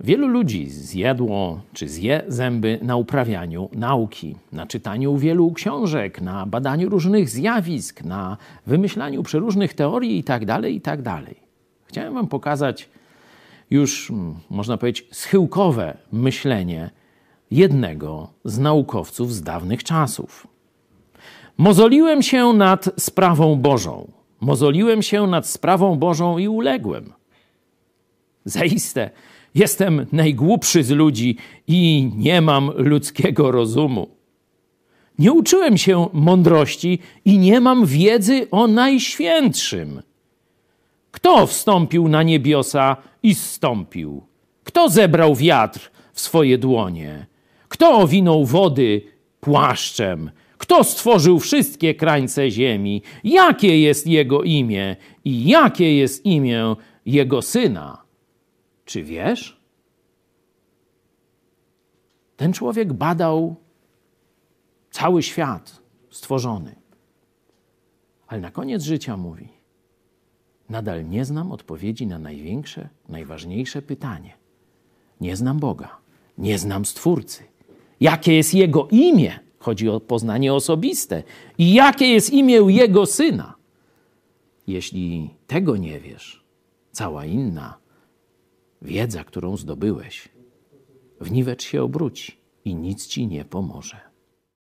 Wielu ludzi zjadło czy zje zęby na uprawianiu nauki, na czytaniu wielu książek, na badaniu różnych zjawisk, na wymyślaniu przeróżnych teorii itd. itd. Chciałem Wam pokazać już, mm, można powiedzieć, schyłkowe myślenie jednego z naukowców z dawnych czasów. Mozoliłem się nad sprawą Bożą. Mozoliłem się nad sprawą Bożą i uległem. Zaiste, jestem najgłupszy z ludzi i nie mam ludzkiego rozumu. Nie uczyłem się mądrości i nie mam wiedzy o Najświętszym. Kto wstąpił na niebiosa i zstąpił? Kto zebrał wiatr w swoje dłonie? Kto owinął wody płaszczem? Kto stworzył wszystkie krańce ziemi? Jakie jest jego imię i jakie jest imię jego syna? Czy wiesz? Ten człowiek badał cały świat stworzony. Ale na koniec życia mówi: Nadal nie znam odpowiedzi na największe, najważniejsze pytanie. Nie znam Boga, nie znam Stwórcy. Jakie jest Jego imię? Chodzi o poznanie osobiste. I jakie jest imię Jego Syna? Jeśli tego nie wiesz, cała inna wiedza, którą zdobyłeś, w niwecz się obróci i nic ci nie pomoże.